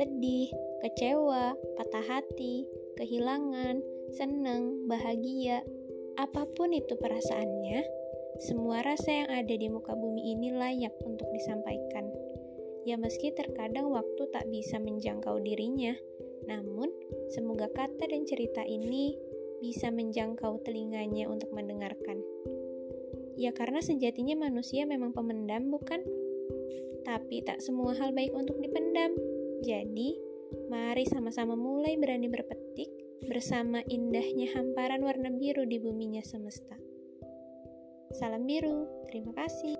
sedih, kecewa, patah hati, kehilangan, senang, bahagia, apa pun itu perasaannya, semua rasa yang ada di muka bumi ini layak untuk disampaikan. Ya meski terkadang waktu tak bisa menjangkau dirinya, namun semoga kata dan cerita ini bisa menjangkau telinganya untuk mendengarkan. Ya karena sejatinya manusia memang pemendam bukan? Tapi tak semua hal baik untuk dipendam. Jadi, mari sama-sama mulai berani berpetik bersama indahnya hamparan warna biru di buminya semesta. Salam biru, terima kasih.